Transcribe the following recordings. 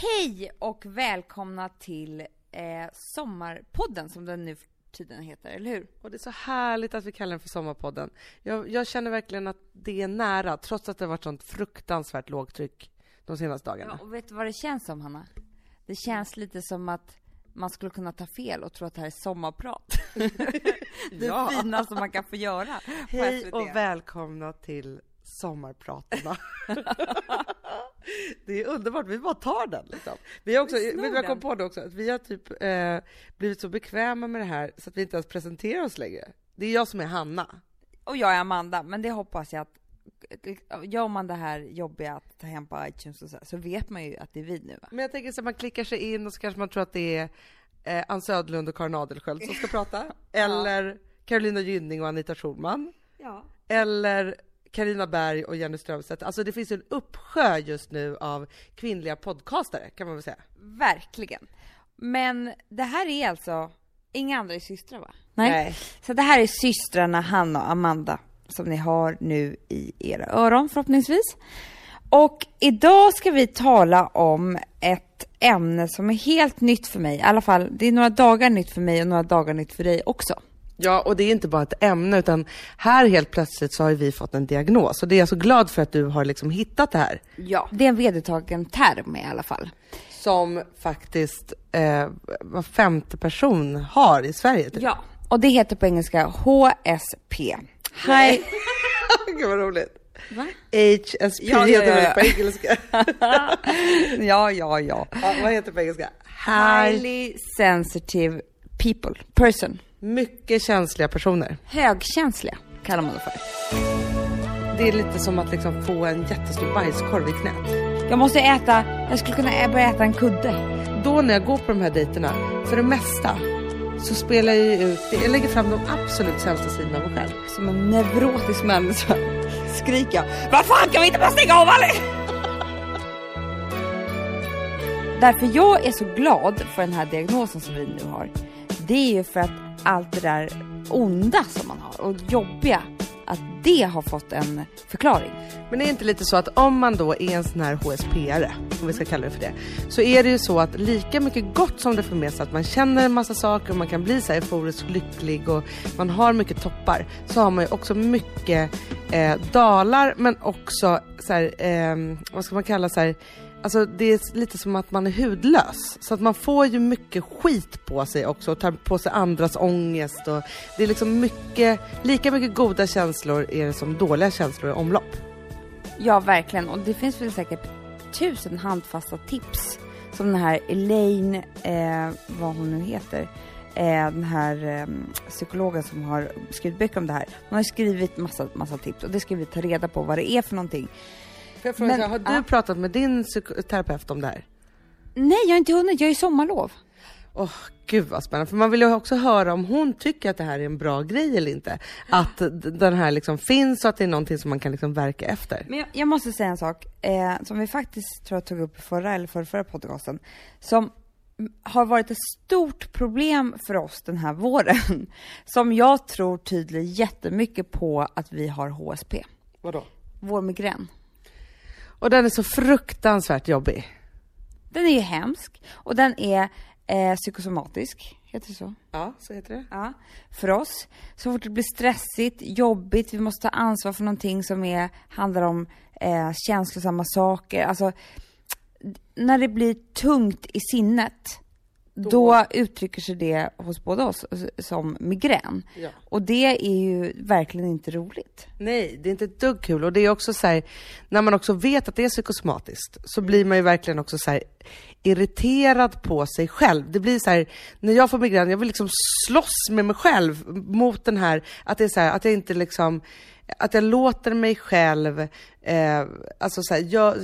Hej och välkomna till eh, Sommarpodden som den nu för tiden heter, eller hur? Och det är så härligt att vi kallar den för Sommarpodden. Jag, jag känner verkligen att det är nära, trots att det har varit sånt fruktansvärt lågtryck de senaste dagarna. Ja, och vet du vad det känns som, Hanna? Det känns lite som att man skulle kunna ta fel och tro att det här är sommarprat. det Ja. finaste man kan få göra Hej och välkomna till Sommarpratarna. det är underbart, vi bara tar den liksom. Vi har också, Vi vet jag kom på det också? Att vi har typ eh, blivit så bekväma med det här så att vi inte ens presenterar oss längre. Det är jag som är Hanna. Och jag är Amanda, men det hoppas jag att Gör man det här jobbiga att ta hem på iTunes och så, här, så vet man ju att det är vi nu va? Men jag tänker så att man klickar sig in och så kanske man tror att det är eh, Ann Södlund och Karin Adelsköld som ska prata. Eller Carolina Gynning och Anita Schulman. Ja. Eller Karina Berg och Jenny Strömstedt. Alltså det finns en uppsjö just nu av kvinnliga podcastare kan man väl säga. Verkligen. Men det här är alltså, inga andra är systrar va? Nej. Så det här är systrarna Hanna och Amanda som ni har nu i era öron förhoppningsvis. Och idag ska vi tala om ett ämne som är helt nytt för mig. I alla fall, det är några dagar nytt för mig och några dagar nytt för dig också. Ja, och det är inte bara ett ämne utan här helt plötsligt så har vi fått en diagnos och det är jag så glad för att du har liksom hittat det här. Ja. Det är en vedertagen term i alla fall. Som faktiskt eh, var femte person har i Sverige. Typ. Ja. Och det heter på engelska HSP. High... Gud vad roligt. Va? HSP Ja, ja, heter det ja. på engelska. ja, ja, ja. ja, vad heter det på engelska? Highly sensitive people, person. Mycket känsliga personer. Högkänsliga kallar man det för. Det är lite som att liksom få en jättestor bajskorv i knät. Jag måste äta, jag skulle kunna ä- börja äta en kudde. Då när jag går på de här dejterna, för det mesta, så spelar jag ju ut, jag lägger fram de absolut sämsta sidorna av mig själv. Som en neurotisk människa skriker jag. Vad fan kan vi inte bara stänga av allihop? Därför jag är så glad för den här diagnosen som vi nu har. Det är ju för att allt det där onda som man har och jobbiga, att det har fått en förklaring. Men det är inte lite så att om man då är en sån här HSPare, om vi ska kalla det för det, så är det ju så att lika mycket gott som det för med sig att man känner en massa saker och man kan bli så här euforiskt lycklig och man har mycket toppar, så har man ju också mycket eh, dalar men också så här, eh, vad ska man kalla så här, Alltså det är lite som att man är hudlös. Så att man får ju mycket skit på sig också och tar på sig andras ångest och det är liksom mycket, lika mycket goda känslor är det som dåliga känslor i omlopp. Ja, verkligen. Och det finns väl säkert tusen handfasta tips. Som den här Elaine, eh, vad hon nu heter, eh, den här eh, psykologen som har skrivit böcker om det här. Hon har skrivit massa, massa tips och det ska vi ta reda på vad det är för någonting. Får jag fråga, Men- har du ja. pratat med din psykoterapeut om det här? Nej, jag har inte hunnit. Jag är i sommarlov. Åh, gud vad spännande. För man vill ju också höra om hon tycker att det här är en bra grej eller inte. Att den här liksom finns och att det är någonting som man kan liksom verka efter. Men jag, jag måste säga en sak eh, som vi faktiskt tror jag tog upp i förra eller förra, förra podcasten. Som har varit ett stort problem för oss den här våren. Som jag tror tyder jättemycket på att vi har HSP. Vadå? Vår migrän. Och den är så fruktansvärt jobbig. Den är ju hemsk och den är eh, psykosomatisk. Heter det så? Ja, så heter det. Ja. För oss. Så fort det blir stressigt, jobbigt, vi måste ta ansvar för någonting som är, handlar om eh, känslosamma saker. Alltså, när det blir tungt i sinnet, då, uttrycker sig det hos båda oss som migrän. Ja. Och det är ju verkligen inte roligt. Nej, det är inte ett dugg kul. Och det är också så här, när man också vet att det är psykosomatiskt, så blir man ju verkligen också så här irriterad på sig själv. Det blir så här, när jag får migrän, jag vill liksom slåss med mig själv mot den här, att det är så här, att jag inte liksom, att jag låter mig själv, eh, alltså så här, jag,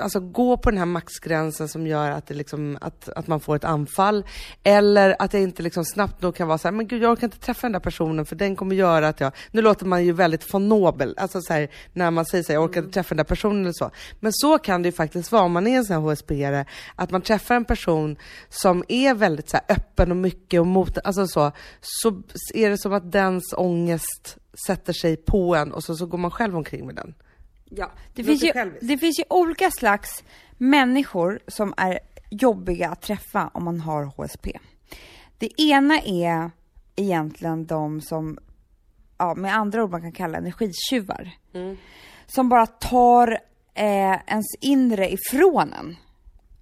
alltså gå på den här maxgränsen som gör att, det liksom, att, att man får ett anfall. Eller att jag inte liksom snabbt nog kan vara så här, men gud jag orkar inte träffa den där personen för den kommer göra att jag, nu låter man ju väldigt von Nobel, alltså så här, när man säger så här, jag orkar inte träffa den där personen eller så. Men så kan det ju faktiskt vara om man är en sån här HSP-are, att man träffar en person som är väldigt så öppen och mycket och mot, alltså så, så är det som att dens ångest sätter sig på en och så, så går man själv omkring med den. Ja, det finns, ju, det finns ju olika slags människor som är jobbiga att träffa om man har HSP. Det ena är egentligen de som, ja, med andra ord man kan kalla energitjuvar. Som bara tar eh, ens inre ifrån en.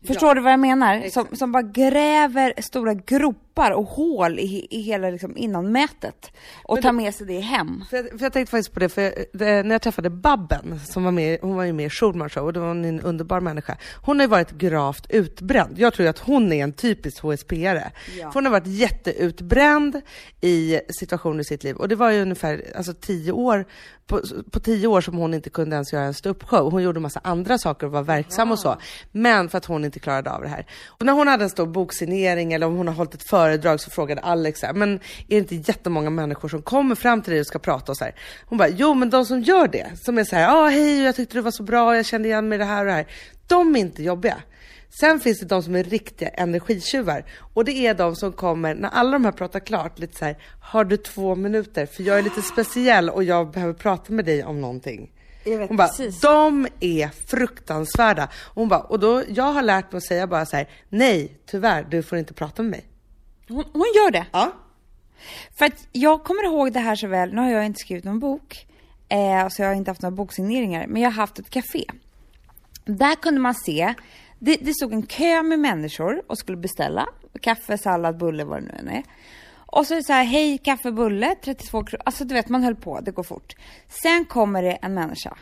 Förstår du vad jag menar? Som, som bara gräver stora gropar och hål i, i hela liksom, innanmätet och tar med sig det hem. För jag, för jag tänkte faktiskt på det, för jag, det, när jag träffade Babben, som var med, hon var ju med i Schulman show och det var en underbar människa. Hon har ju varit gravt utbränd. Jag tror ju att hon är en typisk HSP-are. Ja. För hon har varit jätteutbränd i situationer i sitt liv och det var ju ungefär alltså, tio år, på, på tio år som hon inte kunde ens göra en ståuppshow. Hon gjorde massa andra saker och var verksam och så. Men för att hon inte klarade av det här. Och när hon hade en stor boksignering eller om hon har hållit ett föredrag så frågade Alex så här, men är det inte jättemånga människor som kommer fram till dig och ska prata och så här. Hon bara, jo men de som gör det, som är så här, ah, hej jag tyckte du var så bra, jag kände igen mig i det här och det här. De är inte jobbiga. Sen finns det de som är riktiga energitjuvar och det är de som kommer när alla de här pratar klart lite så här, har du två minuter för jag är lite speciell och jag behöver prata med dig om någonting. Jag vet Hon bara, precis. de är fruktansvärda. Och hon bara, och då, jag har lärt mig att säga bara så här, nej tyvärr, du får inte prata med mig. Hon, hon gör det. Ja. För att jag kommer ihåg det här så väl, nu har jag inte skrivit någon bok, eh, så jag har inte haft några boksigneringar, men jag har haft ett café. Där kunde man se, det, det stod en kö med människor och skulle beställa kaffe, sallad, bulle, vad det nu än är. Och så är det så här, hej kaffe, bulle, 32 kronor. Alltså du vet, man höll på, det går fort. Sen kommer det en människa,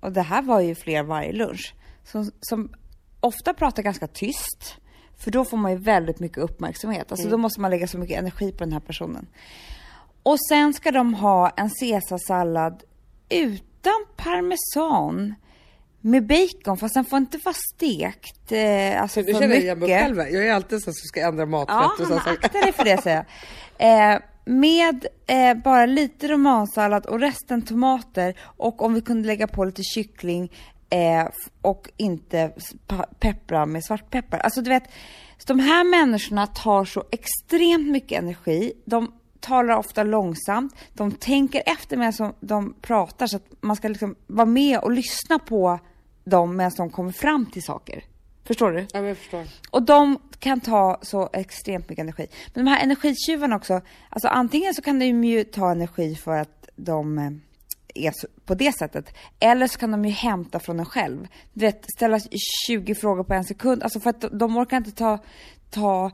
och det här var ju fler varje lunch, som, som ofta pratar ganska tyst. För då får man ju väldigt mycket uppmärksamhet. Alltså då måste man lägga så mycket energi på den här personen. Och sen ska de ha en caesarsallad utan parmesan med bacon, fast den får inte vara stekt. Eh, alltså Nu för känner jag mycket. mig själv. Jag är alltid så som ska ändra maträtt Ja, och så. men så. akta dig för det säger jag. Eh, med eh, bara lite romansallad och resten tomater och om vi kunde lägga på lite kyckling eh, och inte peppra med svartpeppar. Alltså du vet, de här människorna tar så extremt mycket energi. De talar ofta långsamt. De tänker efter medan de pratar så att man ska liksom vara med och lyssna på dem medan de kommer fram till saker. Förstår du? Ja, jag förstår. Och de kan ta så extremt mycket energi. Men de här energitjuvarna också, alltså antingen så kan de ju ta energi för att de eh, är på det sättet. Eller så kan de ju hämta från en själv. Du vet, ställa 20 frågor på en sekund. Alltså för att de- orkar inte ta, ta,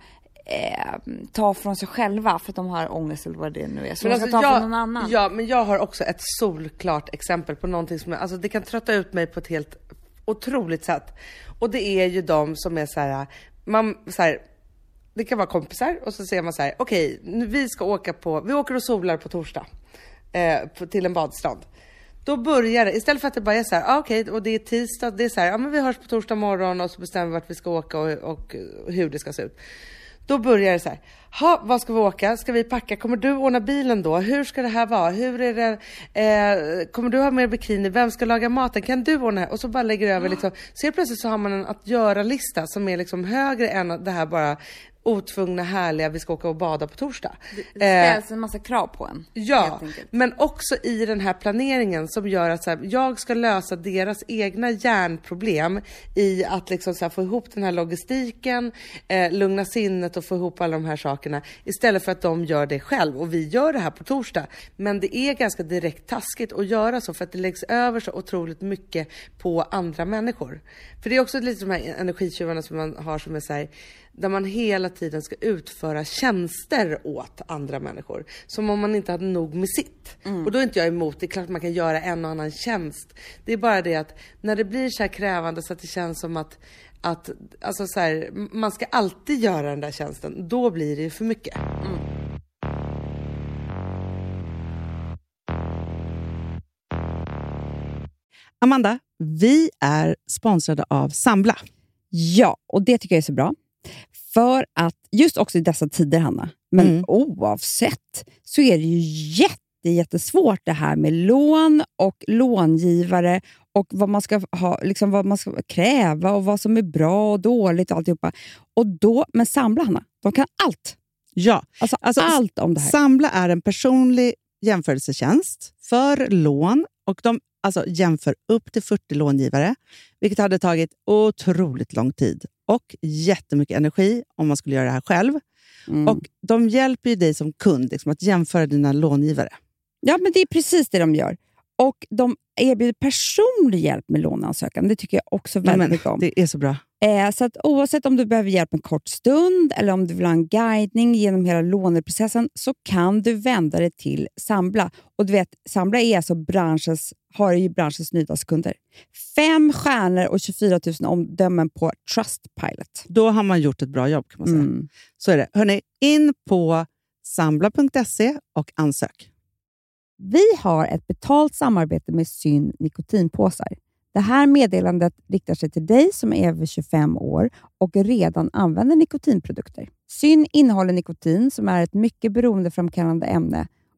eh, ta från sig själva för att de har ångest eller vad det nu är. Så de ska ta jag, från någon annan. Ja, men jag har också ett solklart exempel på någonting som, alltså det kan trötta ut mig på ett helt otroligt sätt. Och det är ju de som är så här, man, så här, det kan vara kompisar och så säger man så här, okej, nu vi ska åka på, vi åker och solar på torsdag, eh, på, till en badstrand. Då börjar det, istället för att det bara är så här, ah, okej, och det är tisdag, det är så här, ja men vi hörs på torsdag morgon och så bestämmer vi vart vi ska åka och, och, och hur det ska se ut. Då börjar det så här. Ha, vad ska vi åka? Ska vi packa? Kommer du ordna bilen då? Hur ska det här vara? Hur är det? Eh, kommer du ha med bikini? Vem ska laga maten? Kan du ordna? Och så bara lägger det över liksom. Så helt plötsligt så har man en att göra-lista som är liksom högre än det här bara otvungna härliga, vi ska åka och bada på torsdag. Det Eh, ställs en massa krav på en. Ja, men också i den här planeringen som gör att så här, jag ska lösa deras egna hjärnproblem i att liksom så här, få ihop den här logistiken, eh, lugna sinnet och få ihop alla de här sakerna istället för att de gör det själv och vi gör det här på torsdag. Men det är ganska direkt taskigt att göra så för att det läggs över så otroligt mycket på andra människor. För det är också lite de här energitjuvarna som man har som är så här, där man hela tiden ska utföra tjänster åt andra människor. Som om man inte hade nog med sitt. Och då är inte jag emot, det är klart man kan göra en och annan tjänst. Det är bara det att när det blir så här krävande så att det känns som att, att alltså så här, man ska alltid göra den där tjänsten, då blir det ju för mycket. Amanda, vi är sponsrade av Sambla. Ja, och det tycker jag är så bra. För att just också i dessa tider, Hanna, men Mm. oavsett, så är det ju jätte, jättesvårt det här med lån och långivare och vad man ska ha, liksom vad man ska kräva och vad som är bra och dåligt och alltihopa. Och då, men Sambla, Hanna, de kan allt. Ja, Alltså, Alltså, allt om det här. Sambla är en personlig jämförelsetjänst för lån och de Alltså jämför upp till 40 långivare, vilket hade tagit otroligt lång tid och jättemycket energi om man skulle göra det här själv. Mm. Och De hjälper ju dig som kund liksom, att jämföra dina långivare. Ja, men det är precis det de gör. Och de erbjuder personlig hjälp med låneansökan. Det tycker jag också väldigt Men, mycket om. det är så bra. Eh, så att oavsett om du behöver hjälp en kort stund eller om du vill ha en guidning genom hela låneprocessen så kan du vända dig till Sambla. Och du vet, Sambla är alltså branschens, har ju branschens nyaste kunder. Fem stjärnor och 24 000 omdömen på Trustpilot. Då har man gjort ett bra jobb kan man säga. Mm. Så är det. Hörrni, in på sambla.se och ansök. Vi har ett betalt samarbete med Syn nikotinpåsar. Det här meddelandet riktar sig till dig som är över 25 år och redan använder nikotinprodukter. Syn innehåller nikotin som är ett mycket beroendeframkallande ämne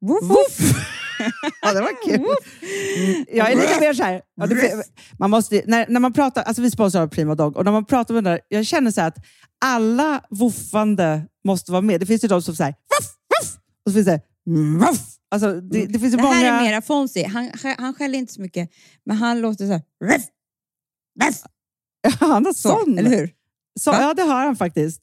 Woof! ja, det var kul. Mm, Jag är lite mer så här. Ja, det, man måste, när, när man pratar, alltså vi sponsrar Prima Dog och när man pratar med den där, jag känner så att alla woofande måste vara med. Det finns ju de som säger voff, voff, och så finns det voff. Alltså, det, det finns ju Det många... här är mera Fonzie. Han, han skäller inte så mycket, men han låter så här... Ruff, ruff, Han har så, sån. eller hur? Så, ja, det har han faktiskt.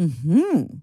Mm-hmm.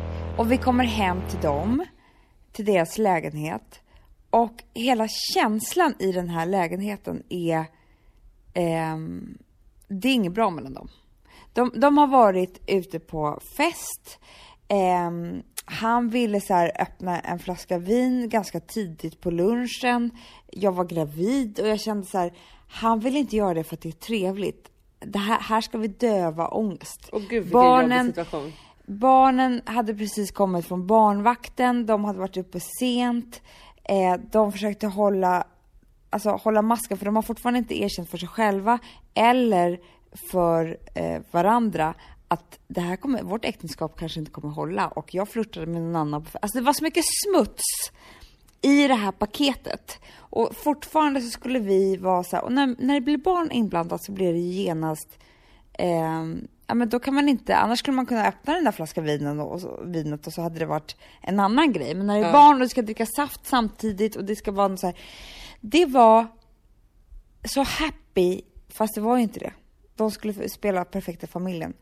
och vi kommer hem till dem, till deras lägenhet och hela känslan i den här lägenheten är, ehm, det är inget bra mellan dem. De, de har varit ute på fest, ehm, han ville så öppna en flaska vin ganska tidigt på lunchen. Jag var gravid och jag kände så här, han vill inte göra det för att det är trevligt. Det här, här ska vi döva ångest. Åh gud, vilken Barnen-. Barnen hade precis kommit från barnvakten, de hade varit uppe sent. Eh, de försökte hålla, alltså, hålla masken för de har fortfarande inte erkänt för sig själva eller för eh, varandra att det här kommer, vårt äktenskap kanske inte kommer hålla och jag flörtade med någon annan. Alltså det var så mycket smuts i det här paketet. Och fortfarande så skulle vi vara så här, och när, när det blir barn inblandat så blir det genast eh, ja men då kan man inte, annars skulle man kunna öppna den där flaskan vinen och, och vinet och så hade det varit en annan grej. Men när det är barn och det ska dricka saft samtidigt och det ska vara något så här. Det var så happy, fast det var ju inte det. De skulle spela perfekta familjen.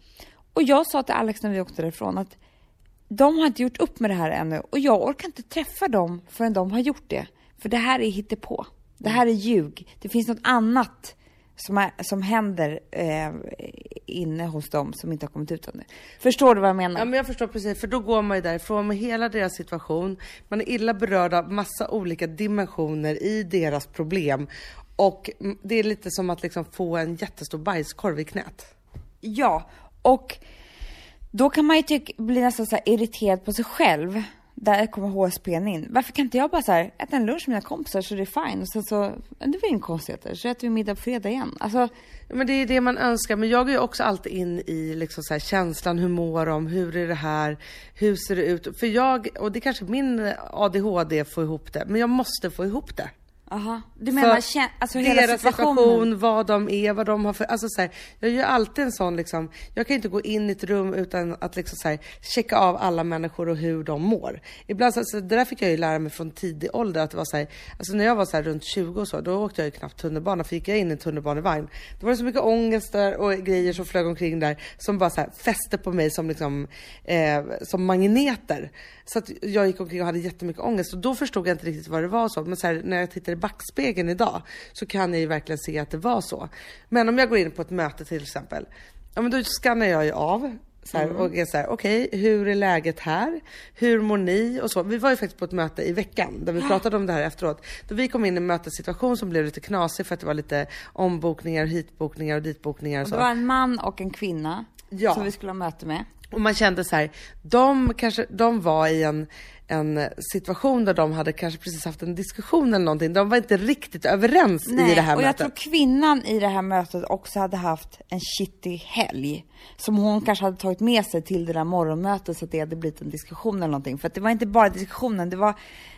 Och jag sa till Alex när vi åkte därifrån att de har inte gjort upp med det här ännu och jag orkar inte träffa dem förrän de har gjort det. För det här är hittepå. Det här är ljug. Det finns något annat som, är, som händer eh, inne hos dem som inte har kommit ut ännu. Förstår du vad jag menar? Ja men jag förstår precis, för då går man ju därifrån med hela deras situation. Man är illa berörd av massa olika dimensioner i deras problem. Och det är lite som att liksom få en jättestor bajskorv i knät. Ja, och då kan man ju tycka, bli nästan så här irriterad på sig själv. Där kommer HSPn in. Varför kan inte jag bara så här, äta en lunch med mina kompisar så det är fine. Och sen så, det var inga konstigheter. Så äter vi middag på fredag igen. Alltså, Men det är det man önskar. Men jag går ju också alltid in i liksom så här känslan, hur mår de, hur är det här, hur ser det ut? För jag, och det är kanske min ADHD får ihop det, men jag måste få ihop det aha. Du menar, För alltså hela deras situationen. situation, vad de är, vad de har för... Alltså så här, jag gör alltid en sån liksom, jag kan inte gå in i ett rum utan att liksom så här, checka av alla människor och hur de mår. Ibland så, så det där fick jag ju lära mig från tidig ålder att det var så här, alltså när jag var så här runt 20 och så, då åkte jag ju knappt tunnelbana, för gick jag in i en tunnelbanevagn, då var det så mycket ångest där och grejer som flög omkring där som bara så här fäste på mig som liksom, eh, som magneter. Så att jag gick omkring och hade jättemycket ångest och då förstod jag inte riktigt vad det var så. Men så här, när jag tittar i backspegeln idag så kan jag ju verkligen se att det var så. Men om jag går in på ett möte till exempel, ja men då skannar jag ju av så här, och är så här, okej, hur är läget här? Hur mår ni? Och så. Vi var ju faktiskt på ett möte i veckan där vi pratade om det här efteråt. Då vi kom in i en mötessituation som blev lite knasig för att det var lite ombokningar, hitbokningar och ditbokningar och Och så. det var en man och en kvinna Ja. som vi skulle ha möte med. Och man kände så här, de kanske, de var i en, en situation där de hade kanske precis haft en diskussion eller någonting. De var inte riktigt överens i det här och jag mötet. tror kvinnan i det här mötet också hade haft en shitty helg. Som hon kanske hade tagit med sig till det där morgonmötet så att det hade blivit en diskussion eller någonting. För att det var inte bara diskussionen, det var,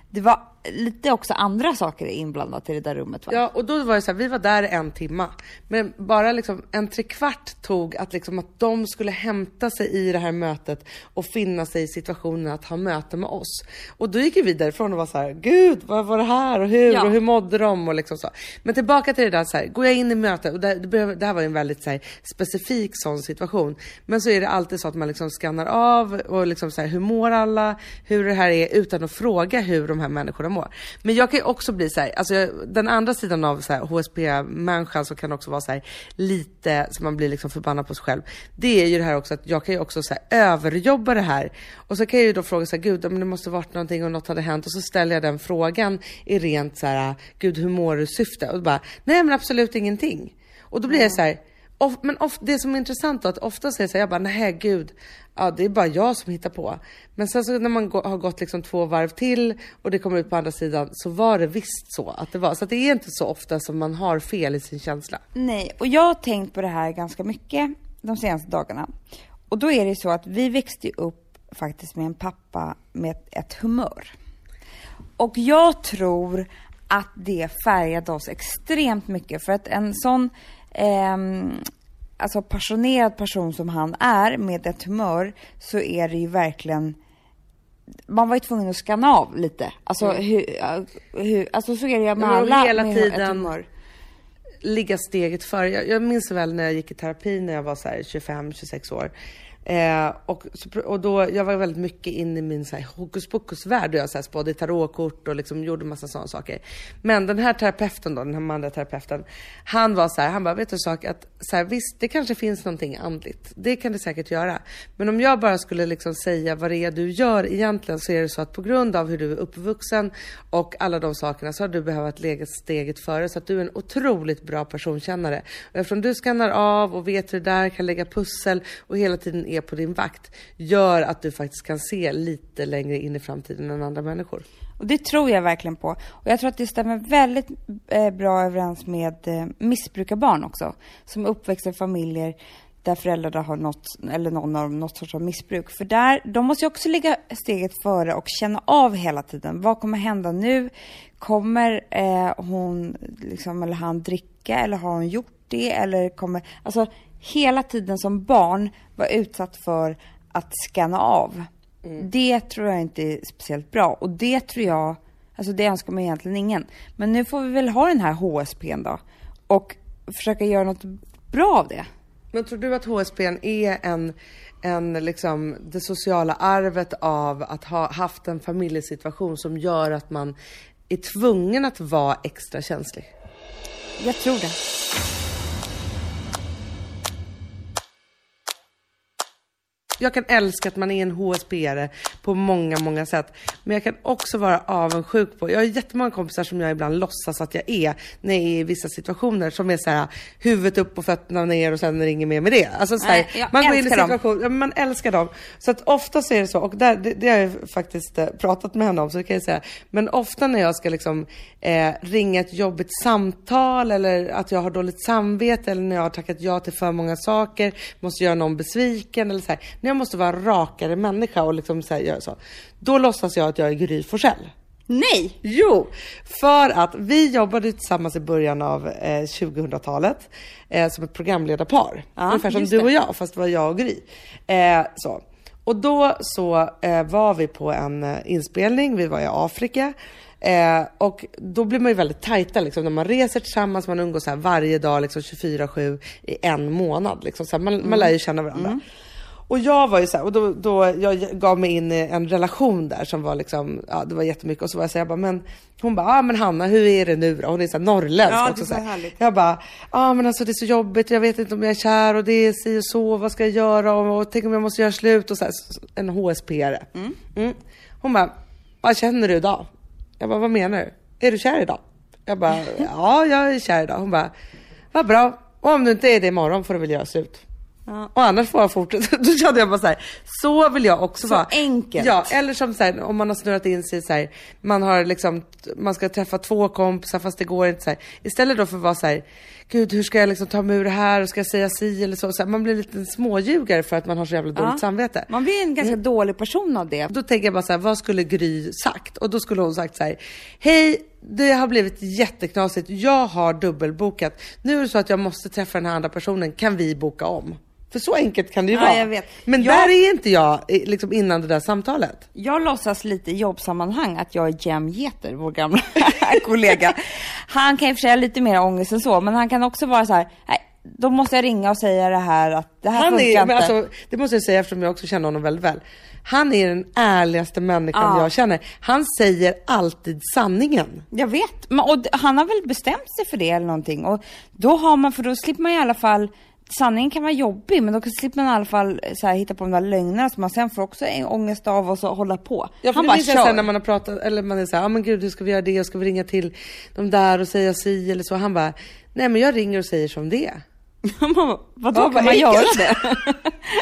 det var lite också andra saker inblandat i det där rummet va? Ja, och då var det så här, vi var där en timma. Men bara liksom en trekvart tog att liksom att de skulle hämta sig i det här mötet och finna sig i situationen att ha möte med oss. Och då gick vi därifrån och var så här, gud vad var det här och hur Ja. och hur mådde de och liksom så. Men tillbaka till det där så här, går jag in i mötet och det, det här var ju en väldigt så här, specifik sån situation. Men så är det alltid så att man liksom skannar av och liksom så här, hur mår alla, hur det här är utan att fråga hur de här människorna må. Men jag kan ju också bli så här, alltså den andra sidan av så här, HSP-människan som kan också vara så här, lite, så man blir liksom förbannad på sig själv. Det är ju det här också att jag kan ju också så här, överjobba det här. Och så kan jag ju då fråga så här, gud men det måste varit någonting och något hade hänt. Och så ställer jag den frågan i rent så här, gud hur mår du syfte? Och bara, nej men absolut ingenting. Och då blir jag så här, of, men of, det som är intressant då, att ofta säger jag så här, jag bara, nej gud, ja det är bara jag som hittar på. Men sen så när man gå, har gått liksom två varv till och det kommer ut på andra sidan så var det visst så att det var. Så att det är inte så ofta som man har fel i sin känsla. Nej, och jag har tänkt på det här ganska mycket de senaste dagarna. Och då är det så att vi växte upp faktiskt med en pappa med ett, ett humör. Och jag tror att det färgade oss extremt mycket för att en sån ehm, alltså passionerad person som han är med ett humör så är det ju verkligen man var ju tvungen att skanna av lite. Alltså, hur, hur, alltså så är det ju med Mm. Alla hela med tiden- ett humör. ligga steget före. Jag, jag minns väl när jag gick i terapi när jag var så här 25-26 år. Eh, och, så och då, jag var väldigt mycket inne i min så här, hokus pokus-värld och jag så här, spådde tarotkort och liksom gjorde massa sådana saker. Men den här terapeuten då, den här manliga terapeuten, han var så här, han bara, vet du en sak? Att så här, visst, det kanske finns någonting andligt. Det kan det säkert göra. Men om jag bara skulle liksom säga vad det är du gör egentligen så är det så att på grund av hur du är uppvuxen och alla de sakerna så har du behövt lägga steget före så att du är en otroligt bra personkännare. Och eftersom du skannar av och vet hur det där kan lägga pussel och hela tiden är på din vakt gör att du faktiskt kan se lite längre in i framtiden än andra människor. Och det tror jag verkligen på. Och jag tror att det stämmer väldigt eh, bra överens med eh, missbrukarbarn också. Som uppväxer i familjer där föräldrarna har något, eller någon av dem något sorts av missbruk. För där, de måste ju också ligga steget före och känna av hela tiden. Vad kommer hända nu? Kommer eh, hon liksom, eller han dricka eller har hon gjort det? Eller kommer, alltså hela tiden som barn vara utsatt för att scanna av. Det tror jag inte är speciellt bra och det tror jag, alltså det önskar man egentligen ingen. Men nu får vi väl ha den här HSPn då och försöka göra något bra av det. Men tror du att HSP är en, en liksom det sociala arvet av att ha haft en familjesituation som gör att man är tvungen att vara extra känslig? Jag tror det. Jag kan älska att man är en HSB-are på många, många sätt. Men jag kan också vara avundsjuk på, jag har jättemånga kompisar som jag ibland låtsas att jag är när jag är i vissa situationer som är så här huvudet upp och fötterna ner och sen ringer med med det. Alltså så här, Nej, man går in i situationer, man älskar dem. Så att ofta så är det så, och där, det, det har jag faktiskt eh, pratat med henne om, så det kan jag säga. Men ofta när jag ska liksom eh, ringa ett jobbigt samtal eller att jag har dåligt samvete eller när jag har tackat ja till för många saker, måste göra någon besviken eller så här. När jag måste vara rakare människa och liksom så här, göra så. Då låtsas jag att jag är Gry Forssell. Nej! Jo, för att vi jobbade tillsammans i början av eh, 2000-talet eh, som ett programledarpar. Ja, Ungefär som du och jag, fast det var jag och Gry. Eh, så. Och då så eh, var vi på en eh, inspelning, vi var i Afrika. Eh, och då blir man ju väldigt tajta liksom, när man reser tillsammans, man umgås så här varje dag liksom 24-7 i en månad. Liksom, så här, man, man lär ju känna varandra. Och jag var ju så här, och då, då jag gav mig in i en relation där som var liksom, ja det var jättemycket och så var jag så här, jag bara, men hon bara, ja ah, men Hanna hur är det nu då? Hon är så här norrländsk Ja, också. så här. Jag bara, ja ah, men alltså det är så jobbigt, jag vet inte om jag är kär och det är si och så, vad ska jag göra och, och tänk om jag måste göra slut och så här, en HSP-are. Mm. Hon bara, vad känner du idag? Jag bara, vad menar du? Är du kär idag? Jag bara, ja jag är kär idag. Hon bara, vad bra. Och om du inte är det imorgon får du väl göra slut. Och annars får jag fortsätta. Då kände jag bara så här, så vill jag också Så vara. enkelt. Ja, eller som så här, om man har snurrat in sig så här, man har liksom, man ska träffa två kompisar fast det går inte så här. Istället då för att vara så här, gud hur ska jag liksom ta mig ur det här och ska jag säga si eller så. så här, man blir lite småljugare för att man har så jävla dåligt Ja. samvete. Man blir en ganska dålig person av det. Då tänker jag bara så här, vad skulle Gry sagt? Och då skulle hon sagt så här, hej, det har blivit jätteknasigt, jag har dubbelbokat. Nu är det så att jag måste träffa den här andra personen, kan vi boka om? För så enkelt kan det ju Ja, vara. jag vet. Men Jag- där är inte jag eh, liksom innan det där samtalet. Jag låtsas lite i jobbsammanhang att jag är Jem Geter, vår gamla kollega. Han kan i och för sig ha lite mer ångest än så, men han kan också vara så här, nej, då måste jag ringa och säga det här att det här Han funkar är, inte. alltså, det måste jag säga eftersom jag också känner honom väldigt väl. Han är den ärligaste människan Ja. jag känner. Han säger alltid sanningen. Jag vet, men, och han har väl bestämt sig för det eller någonting. Och då har man, för då slipper man i alla fall, sanningen kan vara jobbig, men då slipper man i alla fall eh, så här, hitta på de där lögnerna som man sen får också en ångest av och så hålla på. Ja, för han det bara minns jag kör. sen när man har pratat, eller man är såhär, ja ah, men gud hur ska vi göra det och ska vi ringa till de där och säga si eller så. Han bara, nej men jag ringer och säger som det är. Man bara, Vadå, Ja, kan man göra det?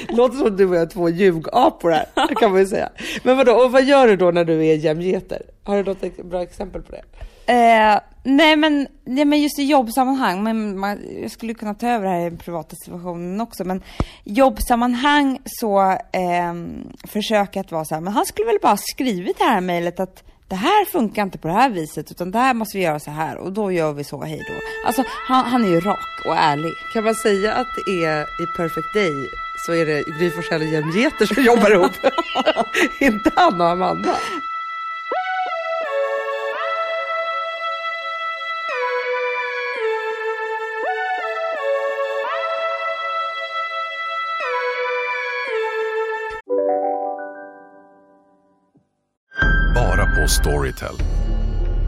Låter som du och jag är två ljugapor här, kan man ju säga. Men vadå, och vad gör du då när du är jämgeter? Har du något bra exempel på det? Eh, nej, men, nej men just i jobbsammanhang, men man, jag skulle kunna ta över det här i den privata situationen också, men jobbsammanhang så eh, försöker jag att vara så här, men han skulle väl bara skrivit det här mejlet att det här funkar inte på det här viset, utan det här måste vi göra så här och då gör vi så, hej då. Alltså han, han är ju rak och ärlig. Kan man säga att det är i Perfect Day så är det Gry Forssell och jämgeter som jobbar ihop? Inte Anna och Amanda. På Storytel.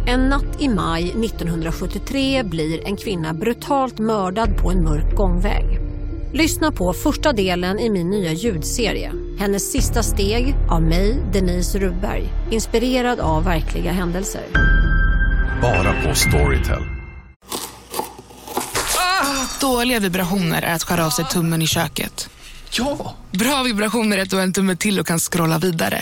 En natt i maj 1973 blir en kvinna brutalt mördad på en mörk gångväg. Lyssna på första delen i min nya ljudserie. Hennes sista steg av mig, Denise Rubberg. Inspirerad av verkliga händelser. Bara på Storytel. Dåliga vibrationer är att skära av sig tummen i köket. Ja! Bra vibrationer är att du har en tumme till och kan scrolla vidare.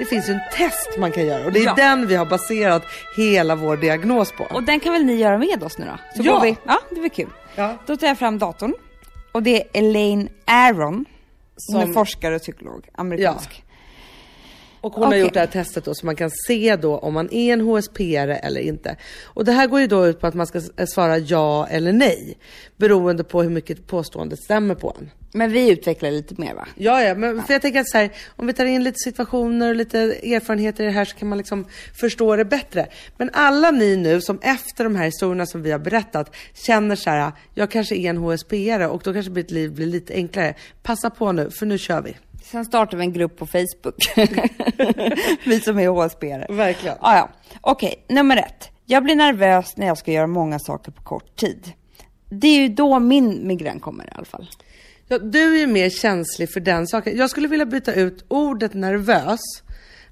Det finns ju en test man kan göra och det är Ja. den vi har baserat hela vår diagnos på. Och den kan väl ni göra med oss nu då? Så Ja. vi, ja, det blir kul. Ja. Då tar jag fram datorn. Och det är Elaine Aron, som är forskare och psykolog, amerikansk. Och hon har Okej. gjort det här testet då så man kan se då om man är en HSP-are eller inte. Och det här går ju då ut på att man ska svara ja eller nej. Beroende på hur mycket påståendet stämmer på en. Men vi utvecklar lite mer va? Ja, ja, men för jag tänker att så här, om vi tar in lite situationer och lite erfarenheter i det här så kan man liksom förstå det bättre. Men alla ni nu som efter de här historierna som vi har berättat känner så här, jag kanske är en HSP-are och då kanske mitt liv blir lite enklare. Passa på nu, för nu kör vi. Sen startar vi en grupp på Facebook. vi som är HSB-are. Verkligen. Ah, ja. Okej, nummer ett. Jag blir nervös när jag ska göra många saker på kort tid. Det är ju då min migrän kommer i alla fall. Ja, du är ju mer känslig för den saken. Jag skulle vilja byta ut ordet nervös.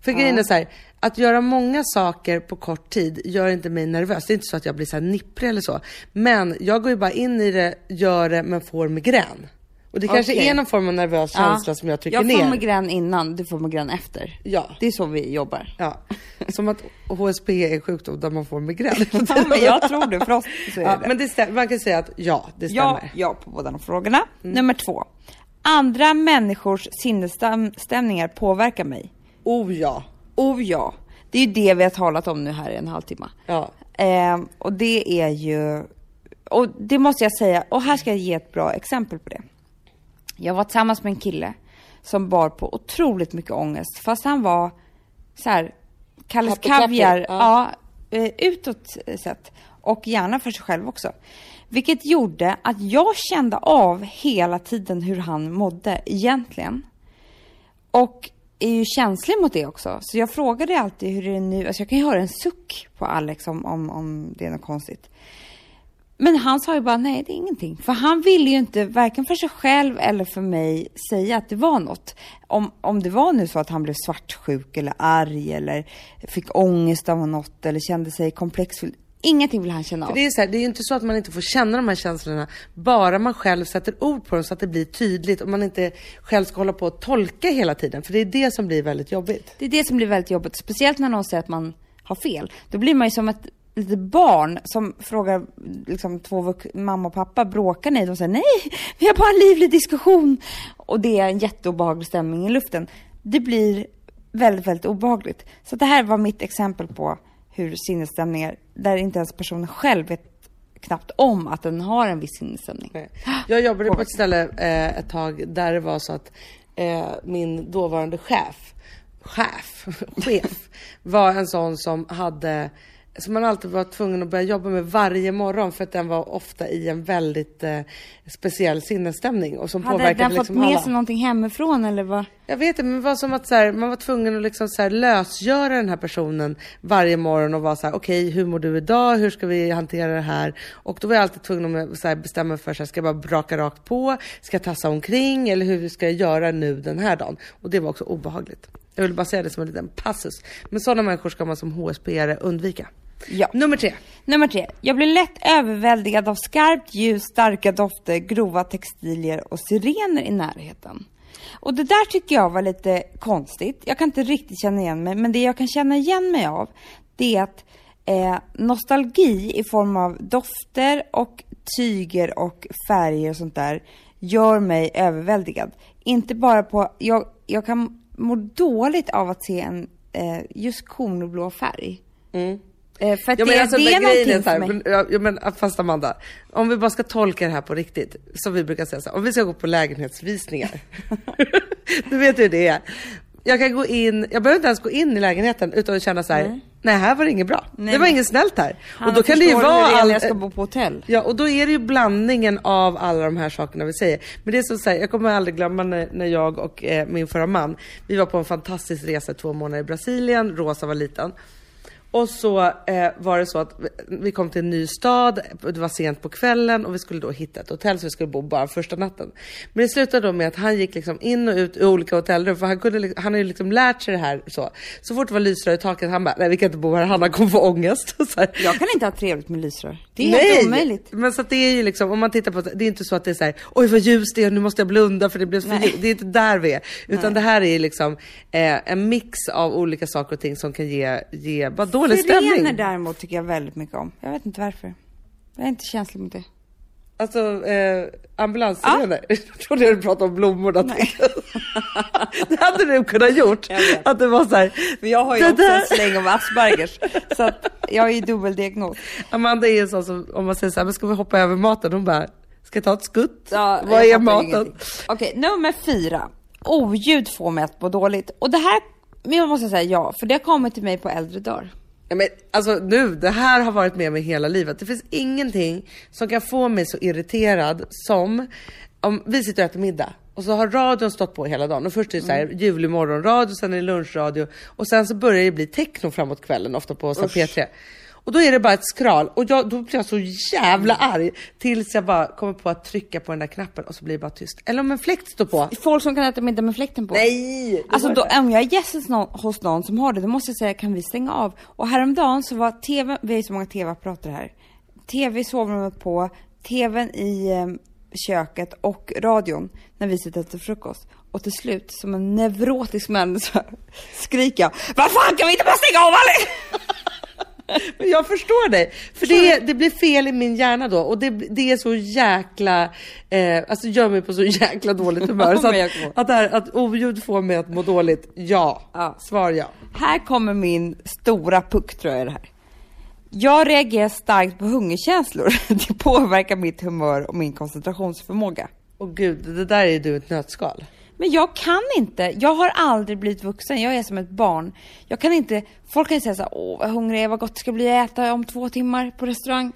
För grejen är så här, att göra många saker på kort tid gör inte mig nervös. Det är inte så att jag blir så här nipprig eller så. Men jag går ju bara in i det, gör det, men får migrän. Och det kanske Okej. är någon form av nervös känsla som jag trycker jag ner. får migrän innan, du får migrän efter. Ja. Det är så vi jobbar. Ja, som att HSP är en sjukdom där man får migrän. Ja, men jag tror det, för oss så är ja, det. Men det man kan säga att ja, det stämmer. Ja, ja på båda de frågorna. Nummer två. Andra människors sinnesstämningar påverkar mig. Oh ja. Oh ja. Det är ju det vi har talat om nu här i en halvtimme. Ja. Eh, och det är ju, och det måste jag säga, och här ska jag ge ett bra exempel på det. Jag var tillsammans med en kille som bar på otroligt mycket ångest, fast han var så här, Kalles Kaviar, ja. ja, eh, utåt sett. Och gärna för sig själv också. Vilket gjorde att jag kände av hela tiden hur han mådde egentligen. Och är ju känslig mot det också. Så jag frågade alltid hur är det nu, alltså jag kan ju höra en suck på Alex om, om, om det är något konstigt. Men han sa ju bara nej, det är ingenting. För han ville ju inte, varken för sig själv eller för mig, säga att det var något. Om, om det var nu så att han blev svartsjuk eller arg eller fick ångest av något eller kände sig komplexfull. Ingenting vill han känna För av. det är, så här, det är ju inte så att man inte får känna de här känslorna, bara man själv sätter ord på dem så att det blir tydligt och man inte själv ska hålla på och tolka hela tiden. För det är det som blir väldigt jobbigt. Det är det som blir väldigt jobbigt, speciellt när någon säger att man har fel. Då blir man ju som ett litet barn som frågar liksom två mamma och pappa, bråkar ni? De säger nej, vi har bara en livlig diskussion. Och det är en jätteobehaglig stämning i luften. Det blir väldigt, väldigt obehagligt. Så det här var mitt exempel på hur sinnesstämningar, där inte ens personen själv vet knappt om att den har en viss sinnesstämning. Jag jobbade på ett ställe eh, ett tag där det var så att eh, min dåvarande chef, chef, chef, var en sån som hade som man alltid var tvungen att börja jobba med varje morgon för att den var ofta i en väldigt eh, speciell sinnesstämning och som Hade påverkade den fått liksom med alla. sig någonting hemifrån eller vad? Jag vet inte, men det var som att så här, man var tvungen att liksom så här lösgöra den här personen varje morgon och vara så här: okej hur mår du idag, hur ska vi hantera det här? Och då var jag alltid tvungen att så här, bestämma för, så här, ska jag bara braka rakt på, ska jag tassa omkring eller hur ska jag göra nu den här dagen? Och det var också obehagligt. Jag vill bara säga det som en liten passus. Men sådana människor ska man som HSP-are undvika. Ja. Nummer tre. Nummer tre. Jag blir lätt överväldigad av skarpt ljus, starka dofter, grova textilier och sirener i närheten. Och det där tycker jag var lite konstigt. Jag kan inte riktigt känna igen mig, men det jag kan känna igen mig av, det är att eh, nostalgi i form av dofter och tyger och färger och sånt där gör mig överväldigad. Inte bara på, jag, jag kan må dåligt av att se en eh, just kornblå färg. Eh, för att Ja, det, men alltså, det är grejen någonting så här, för mig. ja, men fast Amanda, om vi bara ska tolka det här på riktigt, som vi brukar säga så här, om vi ska gå på lägenhetsvisningar. du vet hur det är. Jag kan gå in, jag behöver inte ens gå in i lägenheten utan att känna så här, nej, här var det inget bra. Nej, det var inget snällt här. Han och då kan det ju vara det är all, jag ska bo på hotell. Ja, och då är det ju blandningen av alla de här sakerna vi säger. Men det är så, så här, jag kommer aldrig glömma när, när jag och eh, min förra man, vi var på en fantastisk resa två månader i Brasilien, Rosa var liten. Och så eh, var det så att vi- kom till en ny stad, det var sent på kvällen och vi skulle då hitta ett hotell så vi skulle bo bara första natten. Men det slutade då med att han gick liksom in och ut i olika hotellrum för han, kunde, han har ju liksom lärt sig det här så. Så fort det var lysrör i taket, han bara, nej vi kan inte bo här, Hanna kommer få ångest. Så här. Jag kan inte ha trevligt med lysrör. Det är helt omöjligt. Men så att det är ju liksom, om man tittar på det är inte så att det är så här, oj vad ljust det är, nu måste jag blunda för det blev Nej. ljust. Det är inte där vi är. Utan Nej. det här är ju liksom eh, en mix av olika saker och ting som kan ge, ge bara dålig Sirener stämning. däremot tycker jag väldigt mycket om. Jag vet inte varför. Jag är inte känslig mot det. Alltså eh, ambulanssirener. Jag trodde du pratade om blommor. där. det hade du kunnat gjort. Att det var så här. Men jag har ju också en släng av Aspergers. så att jag har ju dubbeldiagnos. Amanda är en sån som, om man säger så här, men ska vi hoppa över maten? Hon bara, ska jag ta ett skutt? Ja, Vad är maten? Okej, nummer fyra. Oljud får mig att må dåligt. Och det här, men jag måste säga ja, för det har kommit till mig på äldre dagar. Ja, men, alltså nu, det här har varit med mig hela livet. Det finns ingenting som kan få mig så irriterad som om vi sitter och äter middag och så har radion stått på hela dagen och först är det så här Mm. ljuvlig morgonradio, sen är det lunchradio och sen så börjar det bli techno framåt kvällen ofta på så här P3. Och då är det bara ett skral och jag, då blir jag så jävla arg tills jag bara kommer på att trycka på den där knappen och så blir det bara tyst. Eller om en fläkt står på. Folk som kan äta middag med fläkten på. Nej! Alltså då, om jag är gäst hos någon, hos någon som har det, då måste jag säga kan vi stänga av? Och häromdagen så var tv, vi ju så många tv-apparater här. Tv i sovrummet på, tvn i eh, köket och radion när vi sitter äter frukost. Och till slut, som en neurotisk människa, skriker jag Vad fan kan vi inte bara stänga av allt? Men jag förstår dig, för det, det blir fel i min hjärna då och det, det är så jäkla, eh, alltså gör mig på så jäkla dåligt humör. så att, att, det här, att oljud får mig att må dåligt, ja. Ja. Svar ja. Här kommer min stora puck tror jag i det här. Jag reagerar starkt på hungerkänslor. Det påverkar mitt humör och min koncentrationsförmåga. Och gud, det där är du ett nötskal. Men jag kan inte. Jag har aldrig blivit vuxen. Jag är som ett barn. Jag kan inte. Folk kan säga så här, åh vad hungrig jag är, vad gott det ska bli att äta om två timmar på restaurang.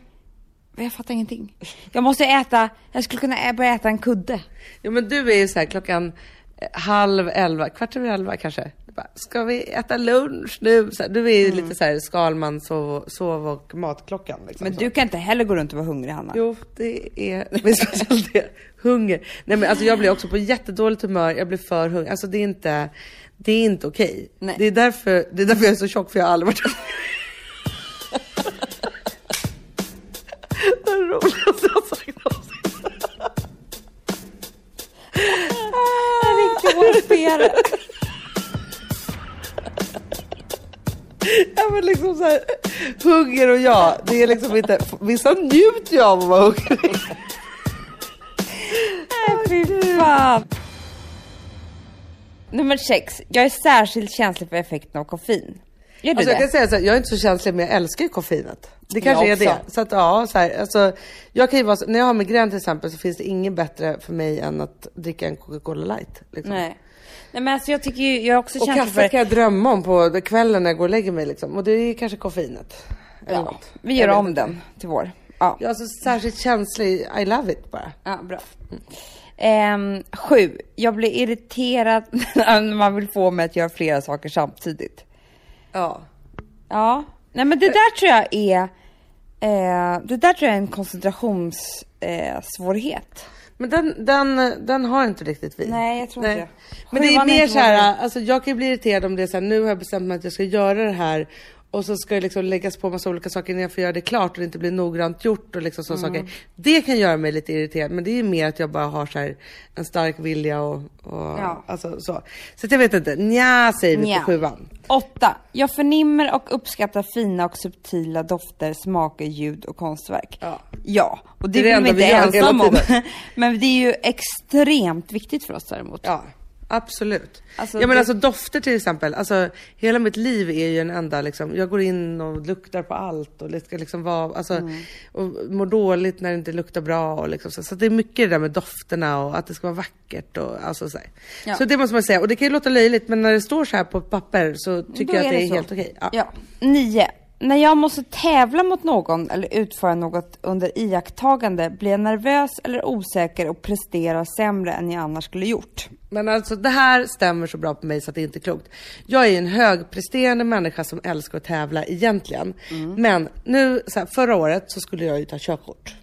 Men jag fattar ingenting. Jag måste äta, jag skulle kunna börja äta en kudde. Ja men du är ju så här klockan eh, halv elva, kvart över elva kanske. Bara, Ska vi äta lunch nu? Så här, du är ju lite så här Skalman, sov, sov och matklockan. Liksom, Men så. du kan inte heller gå runt och vara hungrig Hanna. Jo, det är men speciellt det. Hunger. Nej men alltså jag blir också på jättedåligt humör, jag blir för hungrig. Alltså det är inte, det är inte okej. Nej. Det är därför, det är därför jag är så tjock för jag har aldrig varit Det det roligaste jag har sagt någonsin. En riktig hårspelare. Ja men liksom så här, hunger och jag, det är liksom inte, vissa njuter ju av att vara hungrig. Nej, fy fan. Nummer sex. Jag är särskilt känslig för effekten av koffein. Är du Alltså jag det? kan säga så här, jag är inte så känslig men jag älskar ju koffeinet. Det kanske Jag är också. det. Så att ja, så här, alltså, jag kan ju vara, så- när jag har migrän till exempel så finns det inget bättre för mig än att dricka en Coca-Cola light. Liksom. Nej. Nej men alltså jag tycker ju, jag är också Och känslig för... kan jag drömma om på kvällen när jag går och lägger mig liksom. Och det är kanske koffeinet. Ja, något. vi gör Jag om den till vår. Ja, Jag är alltså särskilt känslig, I love it bara. ja bra. Ehm, sju. Jag blir irriterad när man vill få mig att göra flera saker samtidigt. Ja. Ja, nej men det där tror jag är... Eh, det där tror jag är en koncentrationssvårighet. Eh. Men den, den, den har inte riktigt vi. Nej, jag tror inte det. Men det är mer så här, alltså jag kan ju bli irriterad om det är så här, nu har jag bestämt mig att jag ska göra det här och så ska det liksom läggas på massa olika saker innan jag får göra det klart och det inte blir noggrant gjort och liksom sådana Mm. saker. Det kan göra mig lite irriterad, men det är mer att jag bara har så här en stark vilja och, och Ja. alltså så. Så att jag vet inte, nja säger vi Nja. på sjuan. Åtta. Jag förnimmer och uppskattar fina och subtila dofter, smaker, ljud och konstverk. Ja. Ja, och det, Det är vi inte vi gör ensam hela om. Men det är ju extremt viktigt för oss däremot. Ja, absolut. Alltså, ja men det- alltså dofter till exempel, alltså hela mitt liv är ju en enda liksom, jag går in och luktar på allt och det ska liksom vara, alltså, Mm. och mår dåligt när det inte luktar bra och liksom så. Så det är mycket det där med dofterna och att det ska vara vackert och alltså så. Ja. Så det måste man säga, och det kan ju låta löjligt men när det står så här på papper så tycker Då jag att det är så. helt okej. Ja. Ja. Nio. När jag måste tävla mot någon eller utföra något under iakttagande blir jag nervös eller osäker och presterar sämre än jag annars skulle gjort. Men alltså det här stämmer så bra på mig så att det inte är klokt. Jag är en högpresterande människa som älskar att tävla egentligen. Men nu, så här, förra året så skulle jag ju ta körkort.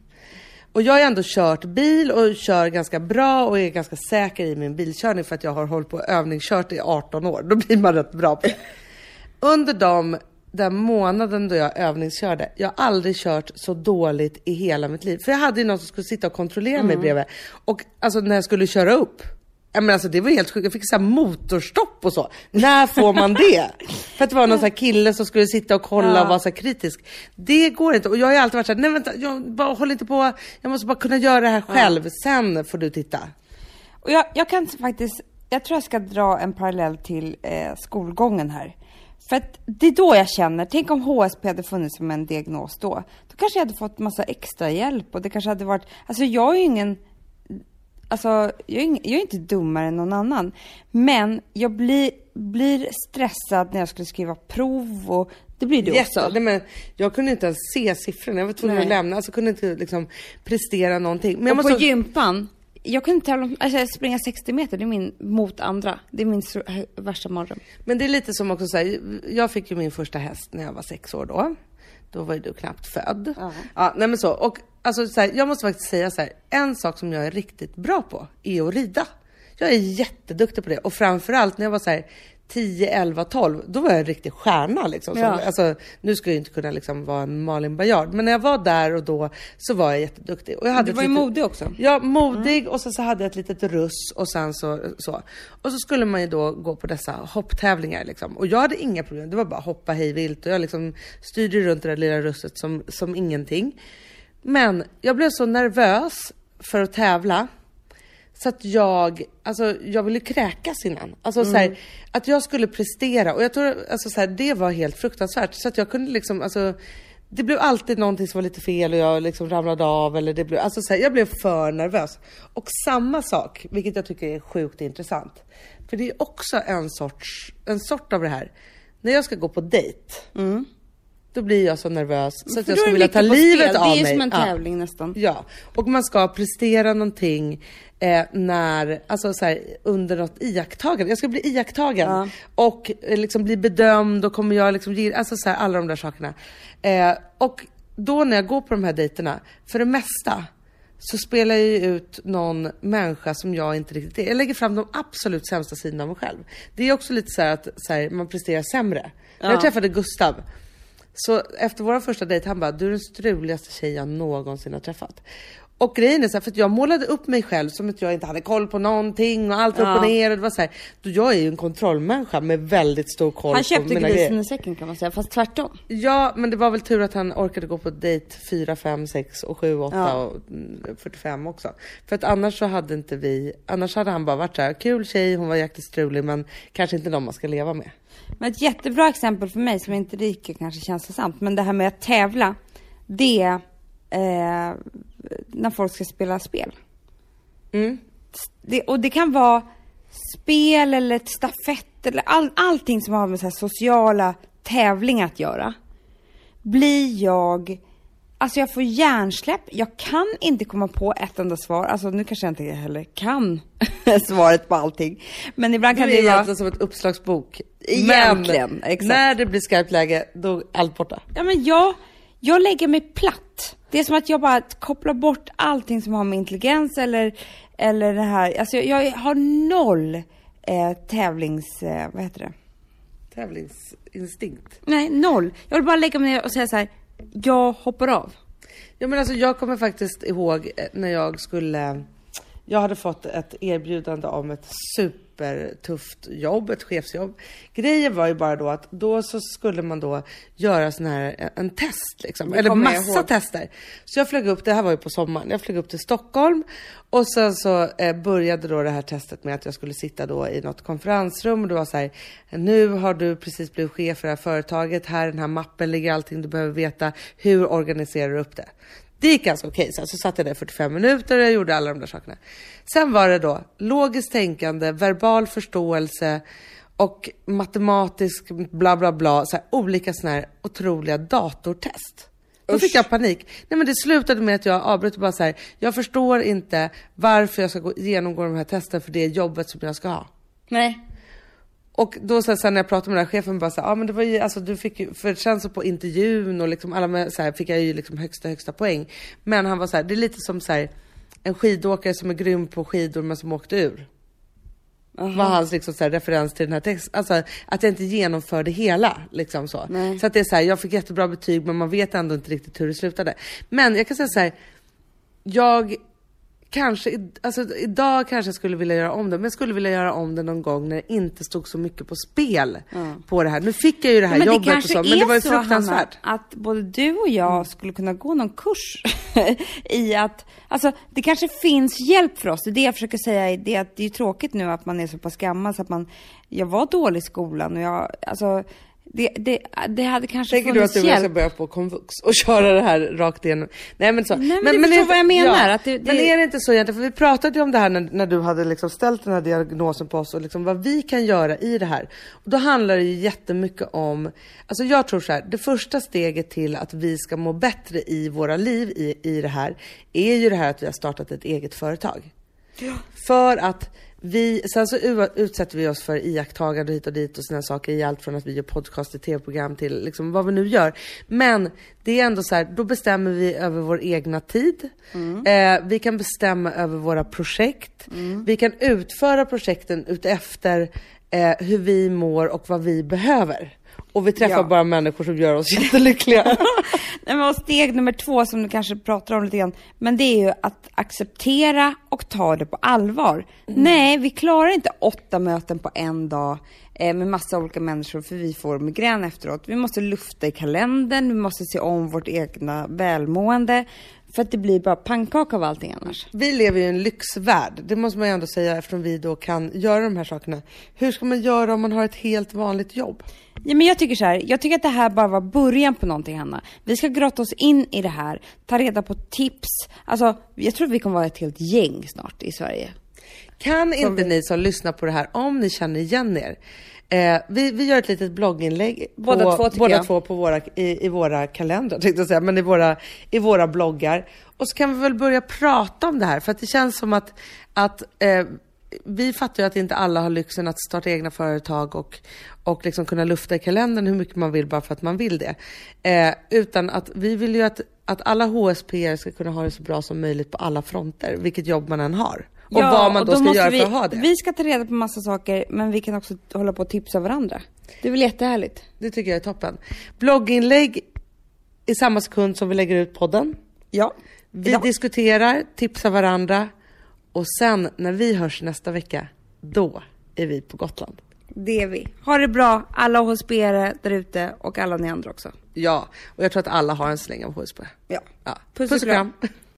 Och jag har ändå kört bil och kör ganska bra och är ganska säker i min bilkörning för att jag har hållit på och övningskört i 18 år. Då blir man rätt bra på det. Under de den månaden då jag övningskörde, jag har aldrig kört så dåligt i hela mitt liv. För jag hade ju någon som skulle sitta och kontrollera mig bredvid. Och alltså när jag skulle köra upp, men alltså det var helt sjukt, jag fick så här motorstopp och så. När får man det? För att det var någon så här kille som skulle sitta och kolla och vara så här kritisk. Det går inte. Och jag har ju alltid varit så här, nej vänta, jag bara håller inte på, jag måste bara kunna göra det här själv, sen får du titta. Och jag, jag kan faktiskt jag tror jag ska dra en parallell till eh, skolgången här. För att det är då jag känner, tänk om HSP hade funnits som en diagnos då. Då kanske jag hade fått massa extra hjälp och det kanske hade varit, alltså jag är ju ingen, alltså jag är, ing, jag är inte dummare än någon annan. Men jag blir, blir stressad när jag skulle skriva prov och det blir du Jätte, också. nej, men jag kunde inte ens se siffrorna, jag var tvungen Nej. att lämna, alltså kunde inte liksom prestera någonting. Men jag och måste... på gympan, jag kunde tävla om, alltså springa 60 meter, det är min, mot andra. Det är min så- värsta mardröm. Men det är lite som också säger, jag fick ju min första häst när jag var sex år då. Då var ju du knappt född. Ja, nej men så. Och alltså så här, jag måste faktiskt säga så här, en sak som jag är riktigt bra på är att rida. Jag är jätteduktig på det och framförallt när jag var så här 10, 11, 12, då var jag en riktig stjärna liksom. Som, Ja. alltså, nu skulle jag inte kunna liksom vara en Malin Baryard, men när jag var där och då så var jag jätteduktig. Och jag hade Du var ju litet- modig också. Ja, modig och sen så hade jag ett litet russ och sen så, så. Och så skulle man ju då gå på dessa hopptävlingar liksom. Och jag hade inga problem, det var bara att hoppa hej vilt och jag liksom styrde runt det där lilla russet som, som ingenting. Men jag blev så nervös för att tävla så att jag, alltså jag ville kräkas innan. Alltså så här, att jag skulle prestera och jag tror, alltså så här, det var helt fruktansvärt. Så att jag kunde liksom, alltså det blev alltid någonting som var lite fel och jag liksom ramlade av eller det blev, alltså så här, jag blev för nervös. Och samma sak, vilket jag tycker är sjukt intressant. För det är också en sorts, en sort av det här. När jag ska gå på dejt, då blir jag så nervös så att jag skulle vilja ta livet av mig. Det är som en Ja. tävling nästan. Ja, och man ska prestera någonting eh, när, alltså så här, under något iakttagande. Jag ska bli iakttagen och eh, liksom bli bedömd och kommer jag liksom ge, alltså så här, alla de där sakerna. Eh, och då när jag går på de här dejterna, för det mesta så spelar jag ju ut någon människa som jag inte riktigt är. Jag lägger fram de absolut sämsta sidorna av mig själv. Det är också lite så att så här, man presterar sämre. När jag träffade Gustav, så efter vår första dejt, han bara, du är den struligaste tjej jag någonsin har träffat. Och grejen är så här, för jag målade upp mig själv som att jag inte hade koll på någonting och allt var upp och ner. Och det var så här, då jag är ju en kontrollmänniska med väldigt stor koll Han på köpte mina grisen grejer. i säcken kan man säga, fast tvärtom. Ja, men det var väl tur att han orkade gå på dejt 4, 5, 6 och 7, 8 Ja. och mm, 45 också. För att annars så hade inte vi, annars hade han bara varit så här, kul tjej, hon var jäkligt strulig men kanske inte någon man ska leva med. Men ett jättebra exempel för mig som inte lika kanske känslosamt, men det här med att tävla, det är eh, när folk ska spela spel. Mm. Det, och det kan vara spel eller ett stafett eller all, allting som har med så sociala tävlingar att göra. Blir jag, alltså jag får hjärnsläpp, jag kan inte komma på ett enda svar, alltså nu kanske jag inte heller kan svaret på allting. Men ibland Du kan är det vara... egentligen som ett uppslagsbok. Egentligen, men exakt. när det blir skarpt läge, då är allt borta. Ja men jag, jag lägger mig platt. Det är som att jag bara kopplar bort allting som har med intelligens eller, eller det här, alltså jag, jag har noll eh, tävlings, eh, vad heter det? Tävlingsinstinkt. Nej, noll. Jag vill bara lägga mig ner och säga så här, jag hoppar av. Ja men alltså jag kommer faktiskt ihåg eh, när jag skulle, jag hade fått ett erbjudande om ett supertufft jobb, ett chefsjobb. Grejen var ju bara då att då så skulle man då göra sån här, en test liksom, eller massa tester. Så jag flög upp, det här var ju på sommaren, jag flög upp till Stockholm och sen så eh, började då det här testet med att jag skulle sitta då i något konferensrum och det var så här, nu har du precis blivit chef för det här företaget, här den här mappen ligger allting du behöver veta, hur organiserar du upp det? Det gick ganska okej, så, så satt jag där 45 minuter och jag gjorde alla de där sakerna. Sen var det då logiskt tänkande, verbal förståelse och matematisk bla bla bla, så här, olika såna här otroliga datortest. Då fick jag panik. Nej men det slutade med att jag avbröt och bara så här, jag förstår inte varför jag ska gå, genomgå de här testen för det jobbet som jag ska ha. Nej. Och då så här, sen när jag pratade med den här chefen bara så här, ja men det var ju, alltså du fick ju, för sen så på intervjun och liksom alla med, så här, fick jag ju liksom högsta högsta poäng. Men han var så här, det är lite som så här, en skidåkare som är grym på skidor men som åkte ur. Var hans liksom så referens till den här texten. Alltså att jag inte genomförde hela liksom så. Så att det är så jag fick jättebra betyg men man vet ändå inte riktigt hur det slutade. Men jag kan säga så här, jag kanske, alltså idag kanske jag skulle vilja göra om det, men jag skulle vilja göra om det någon gång när det inte stod så mycket på spel på det här. Nu fick jag ju det här Men det jobbet och kanske så, men det var ju så, fruktansvärt. Hanna, att både du och jag skulle kunna gå någon kurs i att, alltså det kanske finns hjälp för oss. Det är det jag försöker säga, det är att det är tråkigt nu att man är så pass gammal så att man, jag var dålig i skolan och jag, alltså det, det, det hade kanske Tänker du funnits att du och jag ska hjälp. börja på komvux och köra det här rakt igenom? Nej men så. Nej, men du förstår vad jag menar, att det- det- Men är det inte så egentligen? För vi pratade ju om det här när, när du hade liksom ställt den här diagnosen på oss och liksom vad vi kan göra i det här. Och då handlar det ju jättemycket om, alltså jag tror så här, det första steget till att vi ska må bättre i våra liv i, i det här, är ju det här att vi har startat ett eget företag. För att vi, sen så utsätter vi oss för iakttagande hit och dit och sådana saker i allt från att vi gör podcast till tv-program till liksom vad vi nu gör. Men det är ändå så här, då bestämmer vi över vår egna tid. Eh, vi kan bestämma över våra projekt. Vi kan utföra projekten utefter eh, hur vi mår och vad vi behöver. Och vi träffar Ja. bara människor som gör oss jättelyckliga. Nej, men steg nummer två som du kanske pratar om lite grann, men det är ju att acceptera och ta det på allvar. Nej, vi klarar inte åtta möten på en dag eh, med massa olika människor för vi får migrän efteråt. Vi måste lufta i kalendern, vi måste se om vårt egna välmående. För att det blir bara pannkaka av allting annars. Vi lever i en lyxvärld, det måste man ju ändå säga eftersom vi då kan göra de här sakerna. Hur ska man göra om man har ett helt vanligt jobb? Ja, men jag tycker så här, jag tycker att det här bara var början på någonting Hanna. Vi ska grotta oss in i det här, ta reda på tips. Alltså, jag tror att vi kommer vara ett helt gäng snart i Sverige. Kan inte ni som lyssnar på det här, om ni känner igen er, eh, vi, vi gör ett litet blogginlägg. Båda på, två, båda jag. två på våra, i, i våra kalendrar tänkte jag säga, men i våra, i våra bloggar. Och så kan vi väl börja prata om det här, för att det känns som att, att eh, vi fattar ju att inte alla har lyxen att starta egna företag och, och liksom kunna lufta i kalendern hur mycket man vill bara för att man vill det. Eh, utan att vi vill ju att, att alla HSP ska kunna ha det så bra som möjligt på alla fronter, vilket jobb man än har. Och vad man och då, ska göra vi, för att ha det. Vi ska ta reda på massa saker, men vi kan också hålla på och tipsa varandra. Det är väl jättehärligt? Det tycker jag är toppen. Blogginlägg i samma sekund som vi lägger ut podden. Ja. Vi Idag. diskuterar, tipsar varandra och sen när vi hörs nästa vecka, då är vi på Gotland. Det är vi. Ha det bra, alla HSB-are där ute och alla ni andra också. Ja, och jag tror att alla har en släng av HSB. Ja. Ja. Puss och kram.